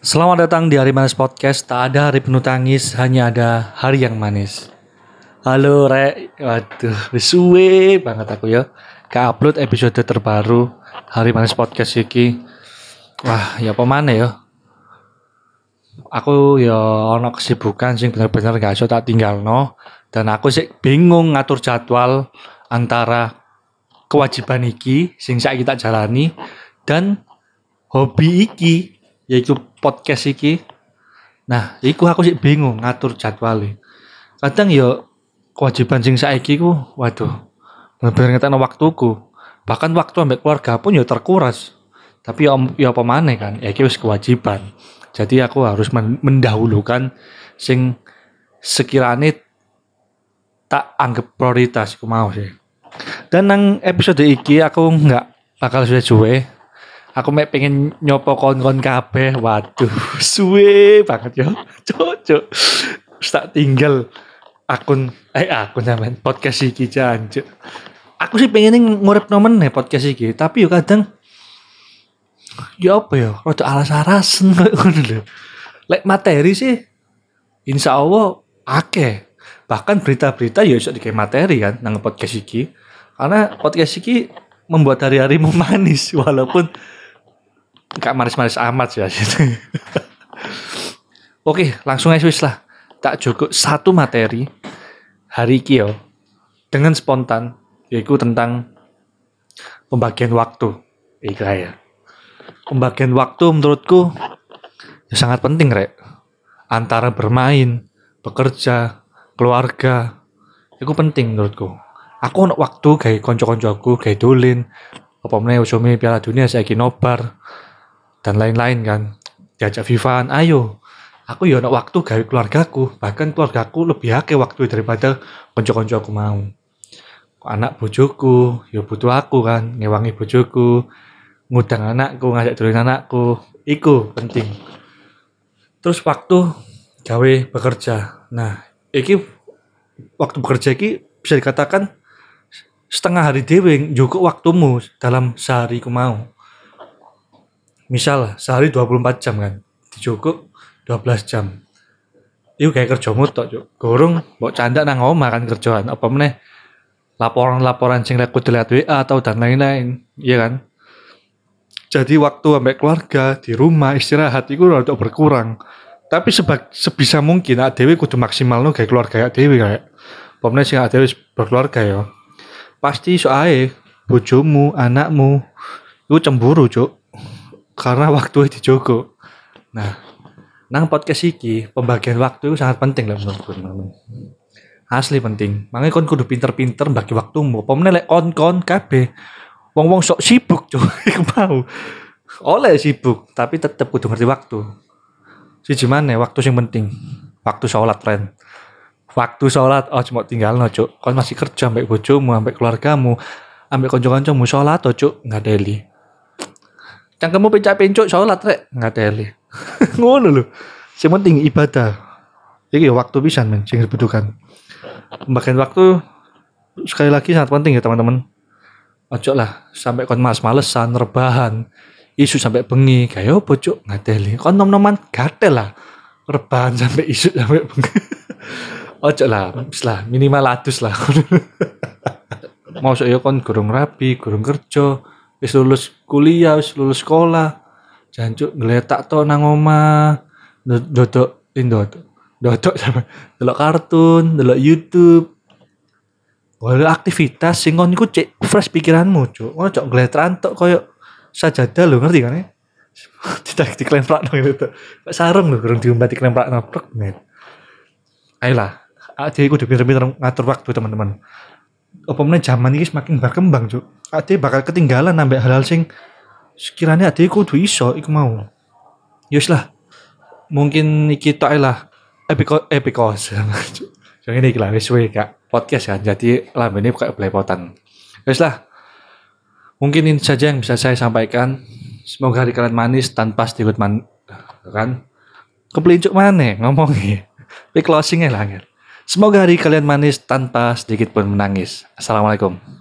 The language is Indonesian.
Selamat datang di Hari Manis Podcast. Tak ada hari penuh tangis, hanya ada hari yang manis. Halo Rek, waduh, suwe banget aku ya. Ke upload episode terbaru Hari Manis Podcast iki. Wah, ya apa mana ya? Aku ya ono kesibukan sing bener-bener gak iso tak tinggal no. Dan aku sih bingung ngatur jadwal antara kewajiban iki sing saiki tak jalani dan hobi iki yaitu podcast iki. Nah, iku aku sih bingung ngatur jadwalnya. Kadang ya kewajiban sing saiki ku waduh bener-bener ngetekno waktuku. Bahkan waktu ambek keluarga pun ya terkuras. Tapi ya, ya apa maneh kan, ya iki wis kewajiban. Jadi aku harus men- mendahulukan sing sekiranya tak anggap prioritas aku mau sih. Dan nang episode iki aku nggak bakal suwe-suwe. Aku mek pengen nyopo kon-kon kabeh. Waduh, suwe banget ya. Cocok. Tak tinggal akun eh akun sampean podcast iki jancuk. Aku sih pengen ngurip nomen nih podcast iki, tapi yo kadang ya apa ya, rada alas-alasan kayak ngono lho. Lek materi sih insya Allah akeh. Bahkan berita-berita ya iso dikayak materi kan nang podcast iki. Karena podcast iki membuat hari-harimu manis walaupun gak manis-manis amat aslinya. Oke, langsung aja wis lah. Tak cukup satu materi hari iki yo dengan spontan yaitu tentang pembagian waktu. Iya ya. Pembagian waktu menurutku ya sangat penting, Rek. Antara bermain, bekerja, keluarga. Itu penting menurutku. Aku ono waktu kayak konco-konco aku kayak dolin. Apa meneh usumi Piala Dunia saya nobar dan lain-lain kan. Diajak Vivan, ayo. Aku ya ono waktu gawe keluargaku, bahkan keluargaku lebih akeh waktu daripada konco-konco aku mau. Anak bojoku, ya butuh aku kan, ngewangi bojoku, ngundang anakku, ngajak dolen anakku, iku penting. Terus waktu gawe bekerja. Nah, iki waktu bekerja iki bisa dikatakan setengah hari dewe juga waktumu dalam sehari ku mau. Misal sehari 24 jam kan, dicukup 12 jam. Iku kayak kerjamu tok, Cuk. Gorong mbok canda nang omah kan kerjaan. Apa meneh laporan-laporan sing lek kudu lihat WA atau dan lain-lain, iya kan? Jadi waktu ambek keluarga di rumah istirahat itu rada berkurang. Tapi sebag, sebisa mungkin awak dhewe kudu maksimal no kayak keluarga awak dhewe kayak. Pokoknya sing wis berkeluarga ya. Pasti ae bojomu, anakmu itu cemburu, Cuk. Karena waktu dijogo. Nah, nang podcast iki pembagian waktu itu sangat penting lah menurutku. Asli penting. Makanya kon kudu pinter-pinter bagi waktumu. Apa meneh lek kon-kon kabeh wong-wong sok sibuk. Iku mau. Oleh sibuk, tapi tetep kudu ngerti waktu. Siji mana waktu yang penting. Waktu sholat, friend. Waktu sholat, oh cuma tinggal no, cuk. Kon masih kerja ambek bojomu, ambek keluargamu, ambek konco-koncomu sholat, oh cuk, nggak deli. Cangkemmu pencak-pencuk sholat, rek, nggak deli. Ngono lho. Yang penting ibadah. Iki ya waktu pisan men, sing dibutuhkan. Pembagian waktu sekali lagi sangat penting ya teman-teman. Ojo lah sampai kon mas malesan, rebahan, isu sampai bengi, kayak apa cuk ngadeli. Kon nom-noman gatel lah. Rebahan sampai isu sampai bengi. Ojo lah, lah minimal atus lah. Mau yo kon gurung rapi, gurung kerja, wis lulus kuliah, wis lulus sekolah. Jancuk ngeletak to nang omah, dodok indot. Dodok sama delok kartun, delok YouTube, Boleh aktivitas sing kon iku cek fresh pikiranmu, Cuk. Ngono cok gletran tok koyo sajadah lho, ngerti kan ya? Tidak diklemprak nang itu. Pak sarung lho kurang diumbat diklemprak nang prek net. Ayolah, ade iku pinter-pinter ngatur waktu, teman-teman. Apa meneh zaman ini semakin berkembang, Cuk. Ade bakal ketinggalan nambah hal-hal sing sekiranya ade kudu iso iku mau. Yus lah. Mungkin iki tok lah. Epiko epikos. Yang ini lah wis Kak podcast kan. Jadi lambe ini kayak belepotan. Wis lah. Mungkin ini saja yang bisa saya sampaikan. Semoga hari kalian manis tanpa sedikit man kan. Kepelincuk mana ngomongnya. Tapi closingnya lah. Semoga hari kalian manis tanpa sedikit pun menangis. Assalamualaikum.